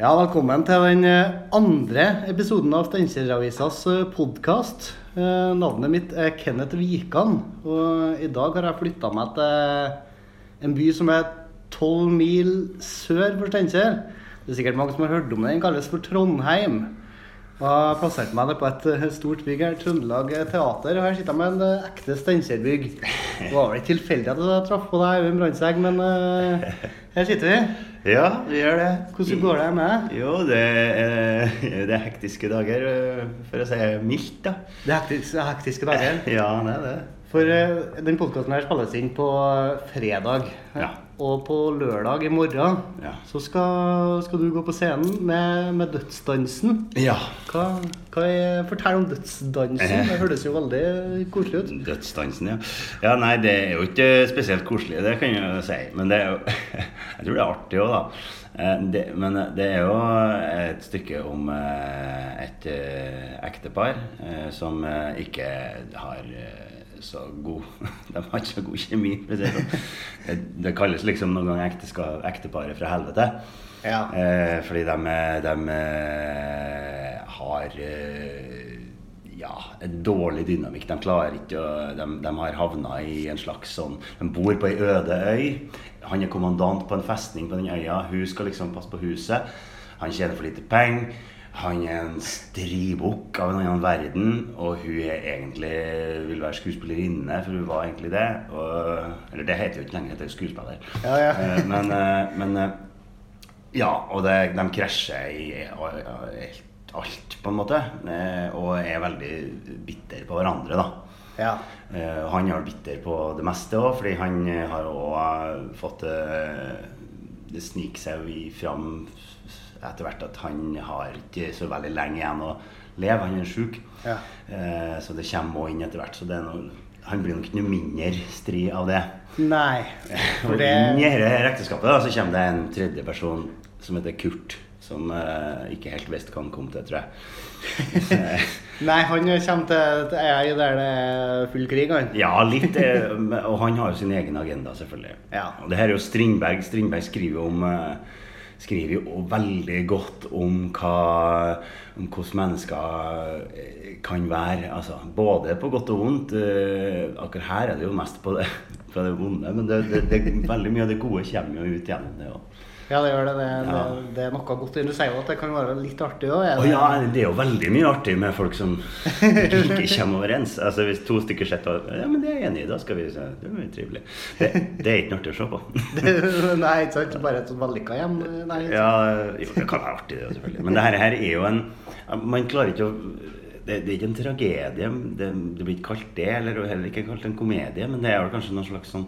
Ja, velkommen til den eh, andre episoden av Steinkjer-avisas podkast. Navnet mitt er Kenneth Wikan, og i dag har jeg flytta meg til en by som er tolv mil sør for Steinkjer. Det er sikkert mange som har hørt om den. Den kalles for Trondheim. Jeg har plassert meg på et eh, stort bygg her, Trøndelag Teater. Og her sitter jeg med en eh, ekte Steinkjer-bygg. Det var vel ikke tilfeldig at jeg traff på deg, Øyvind Brandtzæg, men uh, her sitter vi. Ja, vi gjør det. Hvordan går det med? Jo, det er, det er hektiske dager, for å si mildt, da. Det er hektiske, hektiske dager? Ja, det er det. For uh, den podkasten her spilles inn på fredag. Ja. Og på lørdag i morgen ja. så skal, skal, du gå på scenen med, med Dødsdansen. Ja. Hva, hva er, fortell om Dødsdansen. Det høres jo veldig koselig ut. Dødsdansen, ja. Ja, Nei, det er jo ikke spesielt koselig, det kan jeg si. Men det er jo Jeg tror det er artig òg, da. Eh, det, men det er jo et stykke om eh, et eh, ektepar som ikke har så god De har ikke så god kjemi. Det, det kalles liksom noen ganger ekteparet fra helvete. Ja. Eh, fordi de, de eh, har eh, ja, en dårlig dynamikk. De klarer ikke å de, de, har havna i en slags sånn De bor på ei øde øy. Han er kommandant på en festning på den øya. Hun skal liksom passe på huset. Han tjener for lite penger. Han er en stribukk av en annen verden, og hun er egentlig vil være skuespillerinne, for hun var egentlig det. Og, eller det heter jo ikke lenger, det er skuespiller. Ja, ja. Eh, men, eh, men, eh, Ja, og det, de krasjer i alt, på en måte. Og er veldig bitter på hverandre, da. Ja. Han er bitter på det meste òg, fordi han har òg fått Det sniker seg fram etter hvert at han har ikke så veldig lenge igjen å leve. Han er sjuk. Ja. Eh, så det kommer òg inn etter hvert. Så noe, han blir nok ikke noe mindre stri av det. Nei. For det... Inn i dette ekteskapet da, så kommer det en tredje person som heter Kurt. Som eh, ikke helt visste hva han kom til, tror jeg. Nei, han kommer til ei øy der det er full krig, han. Ja, litt. Eh, og han har jo sin egen agenda, selvfølgelig. Ja. Og det her er jo Strindberg. Strindberg skriver om eh, skriver jo veldig godt om, hva, om hvordan mennesker eh, kan være. Altså, både på godt og vondt. Eh, akkurat her er det jo mest på det, på det vonde, men det, det, det, veldig mye av det gode kommer jo ut gjennom det òg. Ja, det gjør det. Det, ja. det, det er noe godt. Du sier jo at det kan være litt artig òg? Oh, ja, det er jo veldig mye artig med folk som ikke kommer overens. Altså Hvis to stykker sitter og Ja, men det er jeg enig i, da skal vi se. Det jo trivelig. Det, det, er ikke noe artig å se på. nei, ikke sant. Bare et sånt vellykka hjem? Nei, ja, jo, det kan være artig, det selvfølgelig. Men det her, her er jo en Man klarer ikke å det, det, er ikke en tragedie. Det, det, blir ikke kalt det, eller heller ikke kalt en komedie, men det er vel kanskje noen slags sånn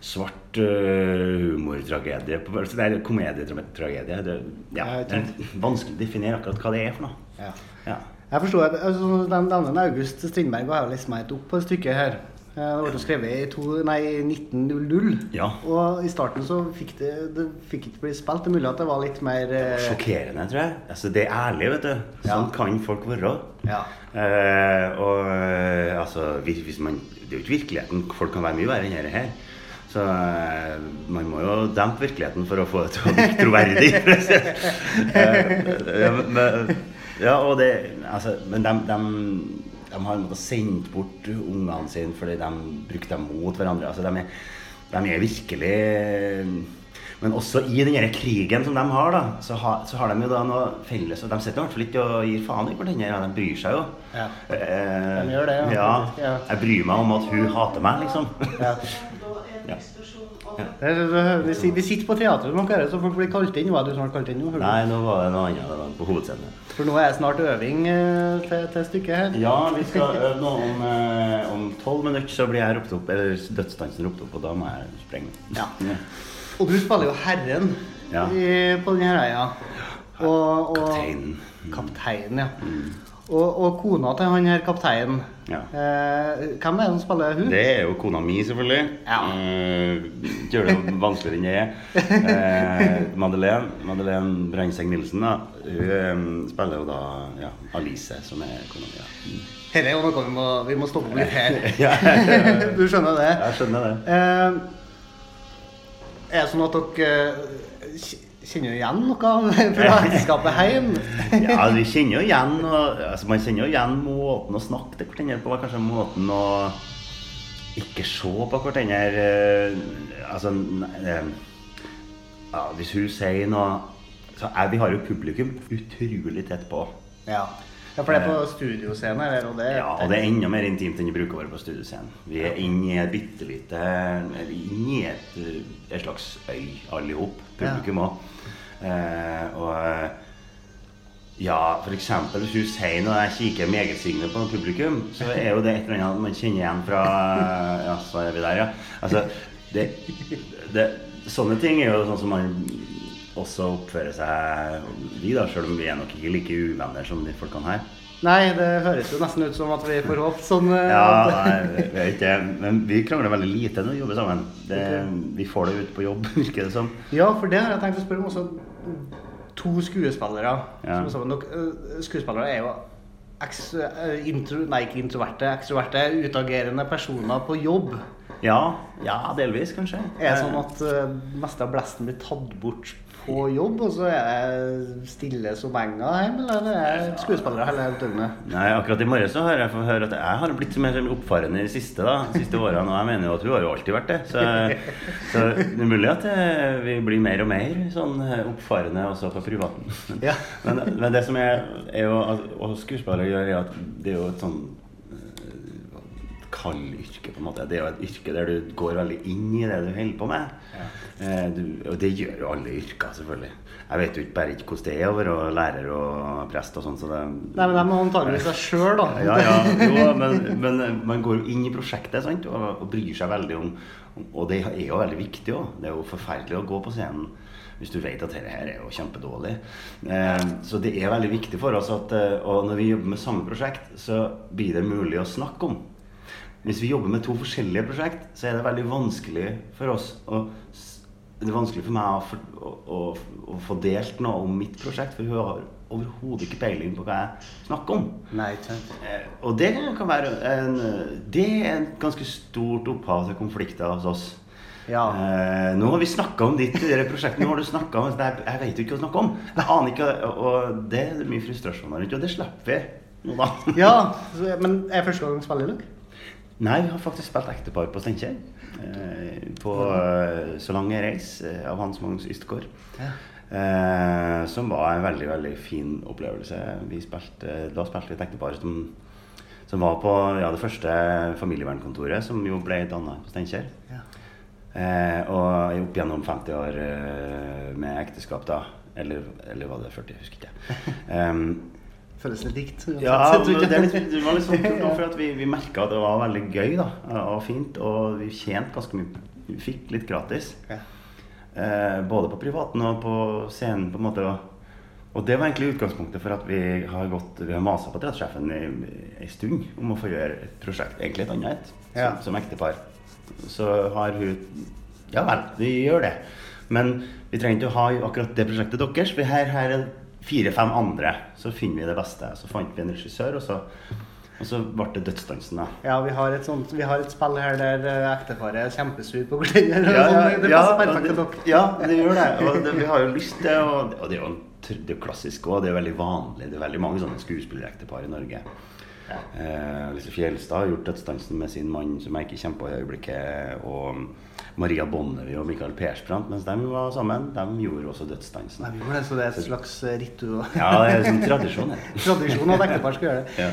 svart uh, humortragedie. Det er komedietragedie. Det, ja, det er vanskelig å definere akkurat hva det er for noe. Ja. Ja. Jeg forstår at altså, Denne August Strindberg har liksom meg opp på et stykke her. Det ble skrevet i to, nei, 1900. Ja. Og i starten så fikk det, det fikk ikke bli spilt. Det er mulig at det var litt mer det var Sjokkerende, tror jeg. Altså, det er ærlig, vet du. Sånn kan folk være. Ja. Eh, og altså, hvis, hvis man, Det er jo ikke virkeligheten. Folk kan være mye verre enn dette her. Så uh, man må jo dempe virkeligheten for å få det til å bli troverdig. uh, ja, og det altså, Men de, de, de har måttet sendt bort ungene sine fordi de brukte dem mot hverandre. Altså, de, er, de er virkelig men også i denne krigen som de har, da, så, ha, så har de jo da noe felles. Og de sitter i hvert fall ikke og gir faen i hverandre. Ja, de bryr seg jo. Ja. Eh, de gjør det, ja. ja. Jeg bryr meg om at hun hater meg, liksom. Ja. Ja. Vi, vi sitter på teatret dere, så folk blir kalt inn. Hva er du snart kalt inn nå? Nei, nå var det noe annet. Det var på hovedscenen. For nå er det snart øving eh, til, til stykket her. Ja, vi skal øve nå om, eh, om tolv minutter, så blir jeg ropt opp, eller dødsdansen ropt opp, og da må jeg sprenge. Ja. ja. Og du spiller jo Herren ja. i, på denne øya. Og, og, kapteinen. Kapteinen, ja. Mm. Og, og, kona til han her kapteinen, ja. eh, hvem er det som spiller hun? Det er jo kona mi, selvfølgelig. Ja. Eh, gjør det vanskeligere enn jeg er. Eh, Madeleine, Madeleine Brengseng Nilsen da, hun um, spiller jo da ja, Alice, som er kona mi. Ja. Dette er jo noe vi må, vi må stoppe litt her. du skjønner det? Jeg skjønner det. Eh, er det sånn at dere Kjenner du igjen noe fra ekteskapet hjem? Ja, vi kjenner jo igjen og, altså, Man kjenner jo igjen måten å snakke til hverandre på. Kanskje måten å ikke se på hverandre eh, Altså eh, ja, Hvis hun sier noe så er, Vi har jo publikum utrolig tett på. Ja. Ja, for det er på studioscene, eller? Og det, Ja, og det er enda mer intimt enn det bruker å være på studioscenen. Vi er inne i et bitte lite Inne i et, eh, et slags øy, alle i hop. Publikum òg. Eh, og eh, ja, eksempel hvis du sier noe jeg kikker megetsigende på publikum, så er jo det et eller annet man kjenner igjen fra Ja, så er vi der, ja. Altså, det, det, sånne ting er jo sånn som man også oppfører seg Vi, da, sjøl om vi er nok ikke like uvenner som de folkene her. Nei, det høres jo nesten ut som at vi får håpe sånn eh, Ja, nei, jeg vet ikke. Men vi krangler veldig lite når vi jobber sammen. Det, vi får det ut på jobb, virker det som. Ja, for det har jeg tenkt å spørre om også. To skuespillere. Ja. som er øh, skuespillere er jo øh, intro, nei, ikke introverte, ekstroverte, utagerende personer på jobb. Ja, ja delvis, kanskje. Er det sånn at uh, meste av blesten blir tatt bort på jobb, og så er det stille som enga hjemme, eller er det skuespillere hele døgnet? Nei, akkurat i morges så har jeg fått høre at jeg har blitt mer oppfarende i siste, da, de siste årene. Og jeg mener jo at hun har jo alltid vært det. Så, så det er mulig at eh, vi blir mer og mer sånn eh, oppfarende også på privaten. Ja. Men, men det som er, er jo og skuespillere gjør, er at det er jo et sånn eh, kallyrke, på en måte. Det er jo et yrke der du går veldig inn i det du holder på med. Eh, du, og det gjør jo alle yrker, selvfølgelig. Jeg vet jo ikke bare ikke hvordan det er å være lærer og prest og sånn, så det Nei, men de må antakeligvis seg sjøl, da. ja, ja, jo, men, men man går jo inn i prosjektet sant? Og, og bryr seg veldig om om- Og det er jo veldig viktig òg. Det er jo forferdelig å gå på scenen hvis du vet at dette her er jo kjempedårlig. Eh, så det er veldig viktig for oss at eh, Og når vi jobber med samme prosjekt, så blir det mulig å snakke om. Hvis vi jobber med to forskjellige prosjekt, så er det veldig vanskelig for oss å Det er vanskelig for meg å, for, å, å, å få delt noe om mitt prosjekt, for hun har overhodet ikke peiling på hva jeg snakker om. Nei. Eh, Og det kan være en, Det er et ganske stort opphav til konflikter hos oss. Ja. Eh, nå har vi snakka om ditt prosjekt. Nå har du snakket om det, Jeg vet jo ikke hva å snakke om. Jeg aner ikke, og- det er mye frustrasjon rundt, og det slipper vi nå, da. Ja, men er første gang du spiller i lag? Nei, vi har faktisk spilt ektepar på Steinkjer. Eh, på eh, Så lang reis eh, av Hans Magnus Ystgård. Ja. Eh, som var en veldig veldig fin opplevelse. Vi spilte, da spilte vi et ektepar som, som var på ja, det første familievernkontoret, som jo ble danna på Steinkjer. Ja. Eh, og opp gjennom 50 år eh, med ekteskap, da. Eller, eller var det 40? Jeg husker ikke. Um, Føles litt likt. ja, men det, litt, det var litt sånn kult, da, for vi, vi merka at det var veldig gøy da, og fint. Og vi tjente ganske mye. Vi fikk litt gratis. Ja. Eh, både på privaten og på scenen. på en måte. Og, det var egentlig utgangspunktet for at vi har gått, vi har masa på teatersjefen ei stund om å få gjøre et prosjekt, egentlig et annet et, som, Ja. som ektepar. Så har hun Ja vel, vi gjør det. Men vi trenger ikke å ha akkurat det prosjektet deres. For her, her er fire-fem andre. Så finner vi det beste. Så fant vi en regissør, og så, og så ble det dødsdansen. da. Ja, vi har, et sånt, vi har et spill her der eh, ekteparet er kjempesur på hverandre. Ja, ja, det ja, til det, ja, det gjør det. Og det, vi har jo lyst til og, og det er jo det klassisk òg. Det er veldig vanlig. Det er veldig mange sånne skuespillerektepar i Norge. Eh, Lise Fjelstad har gjort dødsdansen med sin mann, som jeg ikke på i øyeblikket. Og Maria Bonnevie og Michael Persbrandt, mens de var sammen, de gjorde også dødsdansen. Vi gjorde det, så det er et slags eh, ritual. Ja, det er sånn tradisjon. Tradisjon at ektepar skal gjøre det. Ja.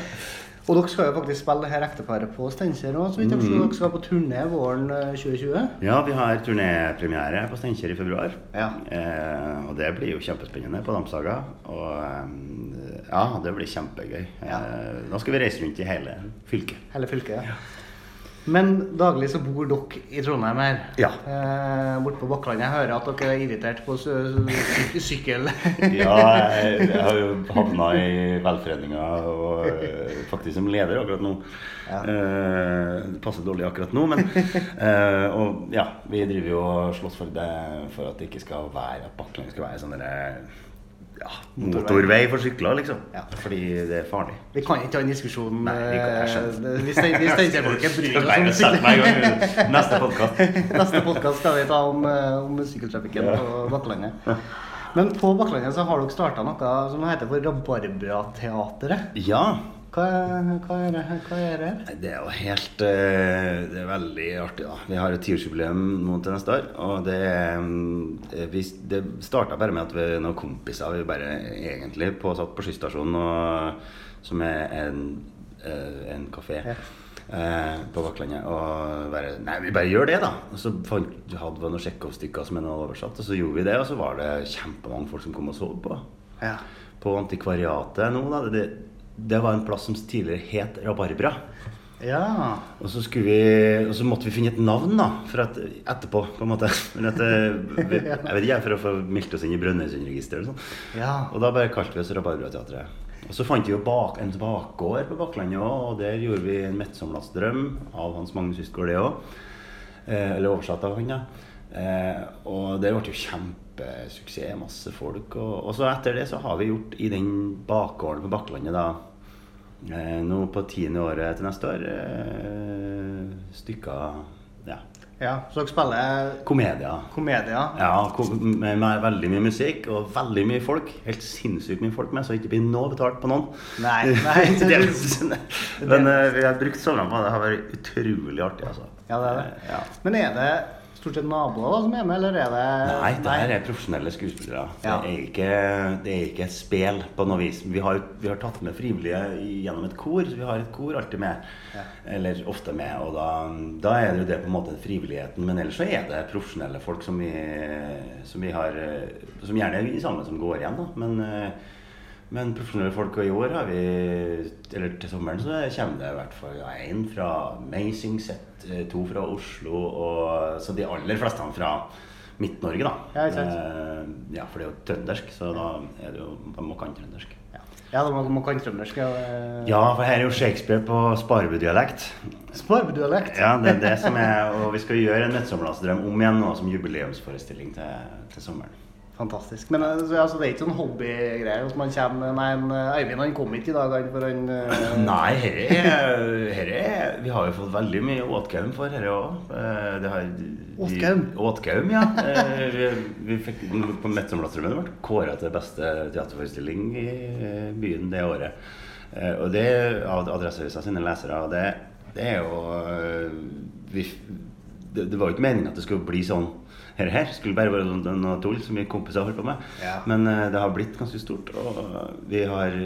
Og dere skal jo faktisk spille det her ekteparet på Steinkjer òg, så vidt jeg Mm. Dere skal på turné våren eh, 2020. Ja, vi har turnépremiere på Steinkjer i februar. Ja. Eh, og det blir jo kjempespennende på Damsaga, Og eh, ja, det blir kjempegøy. Ja. Eh, da skal vi reise rundt i hele fylket. Hele fylket. ja. Men daglig så bor dere i Trondheim her. Ja. Eh, Borte på Bakklandet. Jeg hører at dere er irritert på sy- sy- sykkel. Ja, jeg, jeg har jo havna i velforeninga og eh, faktisk som leder akkurat nå. Ja. Eh, passer dårlig akkurat nå, men eh, Og ja, vi driver jo og slåss for det for at det ikke skal være at Bakklandet skal være sånn derre ja, Motorvei. motorvei for sykler, liksom. Ja. Fordi det er farlig. Vi kan ikke ha en diskusjon Nei, vi kan- eh, Hvis Stein- Steinkjer-folket bryr oss om meg. Neste podkast. Neste podkast skal vi ta om, eh, om sykkeltrafikken Ja. på Bakklandet. Men på Bakklandet så har dere starta noe som heter for Rabarbrateatret. Ja. Hva, hva, er det, hva er det? Det er jo helt eh, Det er veldig artig, da. Vi har et tiårsjubileum nå til neste år. Og det, eh, vi, det starta bare med at vi noen kompiser vi bare egentlig på, satt på skysstasjonen, og- som er en, eh, en kafé. Ja. Eh, på Bakklandet. Og bare Nei, vi bare gjør det, da. Og så fant, hadde vi noen Tsjekhov-stykker som en hadde oversatt, og så gjorde vi det. Og så var det kjempemange folk som kom og så på. Ja. På Antikvariatet nå, da. Det, det var en plass som tidligere het Rabarbra. ja. Og så, vi, og så måtte vi finne et navn da, for at, etterpå, på en måte. At, eh, jeg vet ikke, for å få meldt oss inn i Brønnøysundregisteret sånn. Ja. Og da bare kalte vi oss Rabarbrateatret. Og så fant vi jo bak, en bakgård på Bakklandet òg, og der gjorde vi en Midtsomlas drøm av Hans Magnus Hustgaard, det òg. Eh, eller oversatt av han, da. Eh, og det ble jo kjempesuksess, masse folk. Og, og så etter det så har vi gjort i den bakgården på Bakklandet, da eh, Nå på tiende året til neste år eh, stykker Ja. ja. Så dere spiller Komedier. komedier? Ja, kom, med, med veldig mye musikk og veldig mye folk. Helt sinnssykt mye folk med, så ikke blir noe betalt på noen. Nei, nei, Men eh, vi har brukt somrene på det. Det har vært utrolig artig, altså. Ja, det er det. Eh, Ja. Men er det stort sett naboer da, som er med, eller er det Nei, det her er profesjonelle skuespillere. Ja. Det, er ikke, det er ikke et spel på noe vis. Vi har, vi har tatt med frivillige gjennom et kor, så vi har et kor alltid med. Ja. Eller ofte med. Og da, da er det jo det på en måte frivilligheten. Men ellers så er det profesjonelle folk som vi, som vi har eh, Som gjerne er vi sammen som går igjen, da. Men, eh, men profesjonelle folk, og i år har vi Eller til sommeren så kommer det i hvert fall én fra Amazing Set, eh, to fra Oslo, og så de aller fleste fra Midt-Norge, da. Ja. Eh, ja, for det er jo trøndersk, så da er det jo Man må kan trøndersk. Ja, ja da må man kan trøndersk. Ja, Ja, for her er jo Shakespeare på sparebodialekt. Sparbedualekt. Ja, det er det som er Og vi skal gjøre en Midtsommerlandsdrøm om igjen nå som jubileumsforestilling til, til sommeren. Fantastisk. Men altså, det er ikke sånn hobbygreier. Hvis man kommer Nei, en, eh, Øyvind han kom ikke i dag, han, for han uh... Nei, herre er, Vi har jo fått veldig mye åtgaum for herre òg. Åtgaum? Åtgaum, ja. Vi, vi fikk på Midtsommerlandsdrømmen ble kåra til beste teaterforestilling i byen det året. Og det av Adresseavisa sine lesere. Og det, det er jo vi, det, det var jo ikke meningen at det skulle bli sånn her, her. Skulle bare være noe, tull som mine kompiser holdt på med. Ja. Men uh, det har blitt ganske stort, og vi har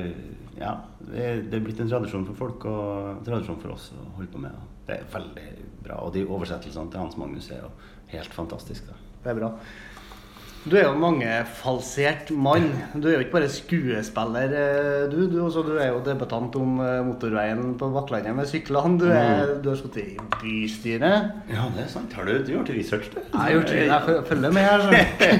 Ja, det det er blitt en tradisjon for folk og tradisjon for oss å holde på med. Det er veldig bra. Og de oversettelsene til Hans Magnus er jo helt fantastiske. Det er bra. Du er jo mangefalsert mann. Du er jo ikke bare skuespiller, eh, du. Du, også, du er jo debattant om eh, motorveien på Bakklandet med syklene. Du, er, du har sittet i bystyret. Ja, det er sant. Har du, du gjort research, du? Jeg har gjort det. Jeg følger med her.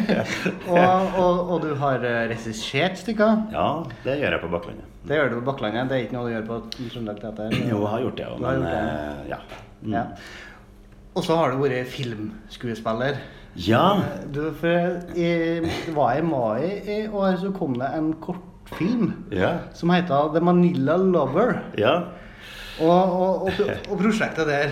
Og, og, og du har eh, regissert stykker. Ja, det gjør jeg på Bakklandet. Det gjør du på Bakklandet. Det er ikke noe du gjør på Trøndelag Teater. Jo, jeg har gjort det òg, men gjort det. ja. Mm. Ja. Og så har du vært filmskuespiller. Ja. Du, for i, det var i mai i år så kom det en kortfilm Ja. som heter The Manila Lover. Ja. Og, og, og, og prosjektet der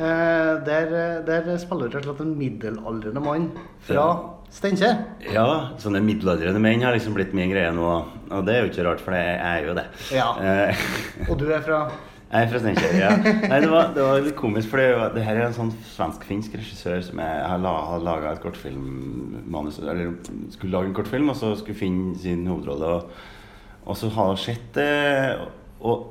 eh, der, der spiller du rett og slett en middelaldrende mann fra Ja. Steinkjer. Ja, sånne middelaldrende menn har liksom blitt min greie nå. Og det er jo ikke rart, for jeg er jo det. Ja. Eh, Og du er fra Jeg er fra Steinkjer, ja. Nei, det var, det var litt komisk, for det, her er en sånn svensk-finsk regissør som jeg, har, la, har laga et kortfilmmanus Eller skulle lage en kortfilm, og så skulle finne sin hovedrolle. Og, og så har det sett det. Og,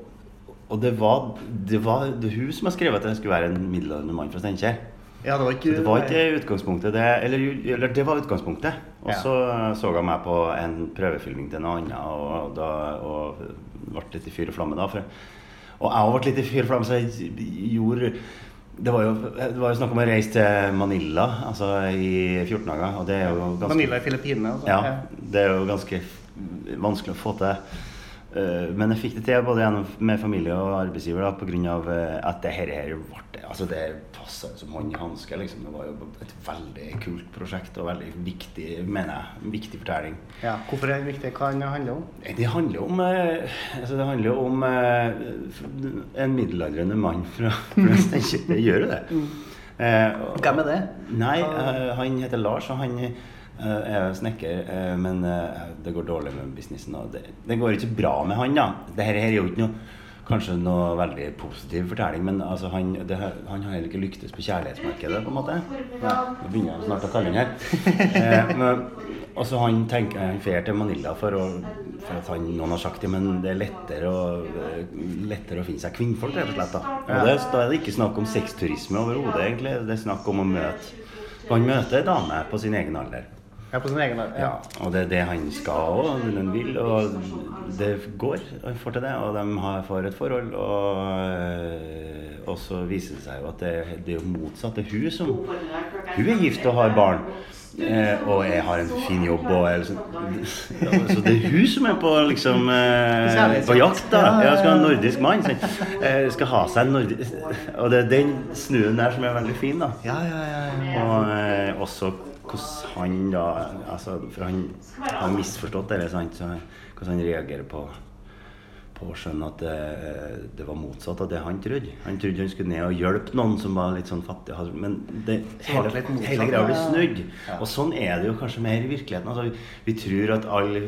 og det var, det var det hun som har skrevet at jeg skulle være en middelaldrende mann fra Steinkjer. Ja, det var ikke det var ikke utgangspunktet, det. Eller, eller det var utgangspunktet. Og Ja. så så jeg meg på en prøvefilming til noe annet, og, da, og ble litt i fyr og flamme da. For, og jeg ble litt i fyr så jeg gjorde det var, jo, det var jo snakk om å reise til Manila altså i 14 dager. Og det er jo ganske Manila i Filippinene. altså. ja, det er jo ganske vanskelig å få til. Eh, Men jeg fikk det til både med familie og arbeidsgiver pga. at det her, her ble Altså det passa som hånd i hanske. Liksom. Det var jo et veldig kult prosjekt og veldig viktig, mener jeg, viktig fortelling. Ja, Hvorfor er det viktig? Hva det handler om? Det handler jo om eh, altså Det handler om eh, en middelaldrende mann fra, fra Steinkjer. Det gjør jo det. Eh, og- Hvem er det? Nei, eh, han heter Lars, og han Eh, Jeg er snekker, eh, men eh, det går dårlig med businessen. Og det, det går ikke bra med han, da. Det her er jo ikke noe Kanskje noe veldig positiv fortelling, men altså, han, det, han har heller ikke lyktes på kjærlighetsmarkedet, på en måte. Nå begynner jeg snart å kalle han her. Eh, og så han tenker han drar til Manila for, å, for at han, noen har sagt det, men det er lettere å, eh, lettere å finne seg kvinnfolk, rett og slett. Da. Og det, da er det ikke snakk om sexturisme overhodet, egentlig. Det er snakk om å møte Han møter ei dame på sin egen alder. Ja, på sin egen alder. Ja, og det er det han skal òg, han vil. Og det går. Han får til det, og de får et forhold. Og, og så viser det seg jo at det, det er jo motsatt. Det er hun som Hun er gift og har barn. Eh, og jeg har en fin jobb og jeg, liksom, Så det er hun som er på liksom eh, På jakt, da. Jeg skal ha en nordisk mann. Eh, skal ha seg en nordisk Og det er den snuen der som er veldig fin, da. Ja, ja, ja. ja. Og eh, også hvordan han da altså, For han har misforstått det, sant? Så hvordan han reagerer på på å skjønne at det, det var motsatt av det han trodde. Han trodde han skulle ned og hjelpe noen som var litt sånn fattig, men det, hele, hele greia blir snudd. Ja. Og sånn er det jo kanskje mer i virkeligheten. Altså, vi, tror at alle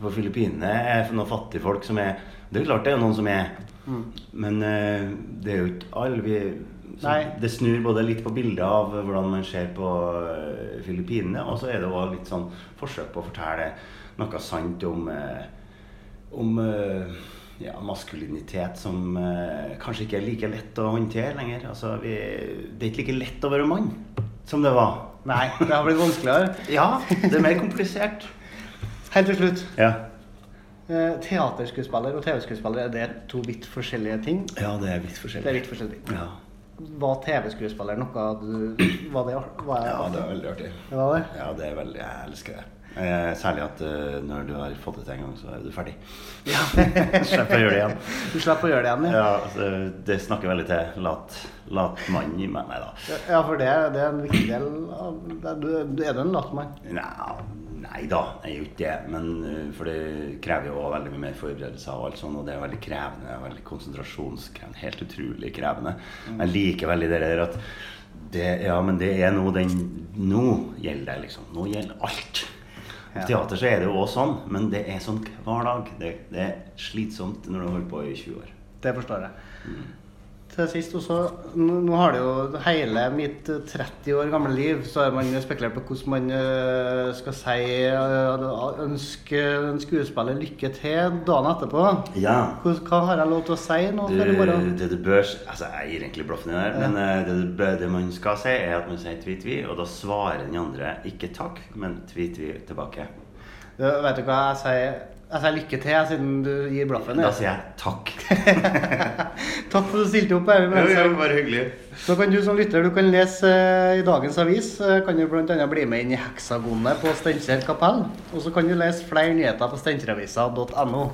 på Filippinene er noen fattigfolk som er Det er klart det er noen som er, men uh, det er jo ikke alle. Vi. Det snur både litt på bildet av hvordan man ser på eh, Filippinene, og så er det også litt sånn forsøk på å fortelle noe sant om, eh, om eh, ja, maskulinitet som kanskje ikke er like lett å håndtere lenger. Altså, vi, det er ikke like lett å være mann som det var. Nei, det har blitt vanskeligere. Ja, det er mer komplisert. Helt til slutt. Ja, Eh, teaterskuespiller og TV-skuespiller, er det to vidt forskjellige ting? ja det er Det er vidt forskjellige ting. Ja. Var TV-skuespiller noe du Var det, var ja, det er veldig artig. det var det? Ja, det er veldig Jeg elsker det. Eh, særlig at uh, når du har fått det til en gang, så er du ferdig. Ja. Slipper å gjøre det igjen. Du slipper å gjøre det igjen, ja. Ja, altså, det snakker veldig til lat, lat mann i meg. Nei da. Ja, for det, det er en viktig del av det. Du, du er du en lat mann? Nei, nei da, jeg gjør ikke det. Men eh, for det krever jo veldig mye mer forberedelser og alt sånt, og det er veldig krevende. veldig konsentrasjonskrevende. Helt utrolig krevende. Jeg liker veldig det der at det, ja, men det er nå den Nå gjelder det, liksom. Nå gjelder alt. Ja. teater så er det jo også sånn, men det er sånn hver dag. Det, det er slitsomt når du har holdt på i 20 år. Det forstår jeg. Til sist også, nå har det jo hele mitt eh, 30 år gamle liv, så har man spekulert på hvordan man eh, skal si eh, ønske en skuespiller lykke til dagen etterpå. Ja. Hva har jeg lov til å si nå Du, før i morgen? det du bør Altså, jeg gir egentlig blaffen i det her, men eh, det, bør, det man skal si, er at man sier tvi-tvi, og da svarer den andre ikke takk, men tvi-tvi tilbake. Du, vet du hva jeg sier? Sier lykke til, siden du gir blaffen. Da sier jeg takk. Takk for at du stilte opp. her, jo, bare hyggelig. Så kan du som lytter du kan lese eh, i dagens avis. eh, Kan du bl.a. bli med inn i Heksagonet på Steinkjer kapell. Og så kan du lese flere nyheter på steinkjeravisa.no.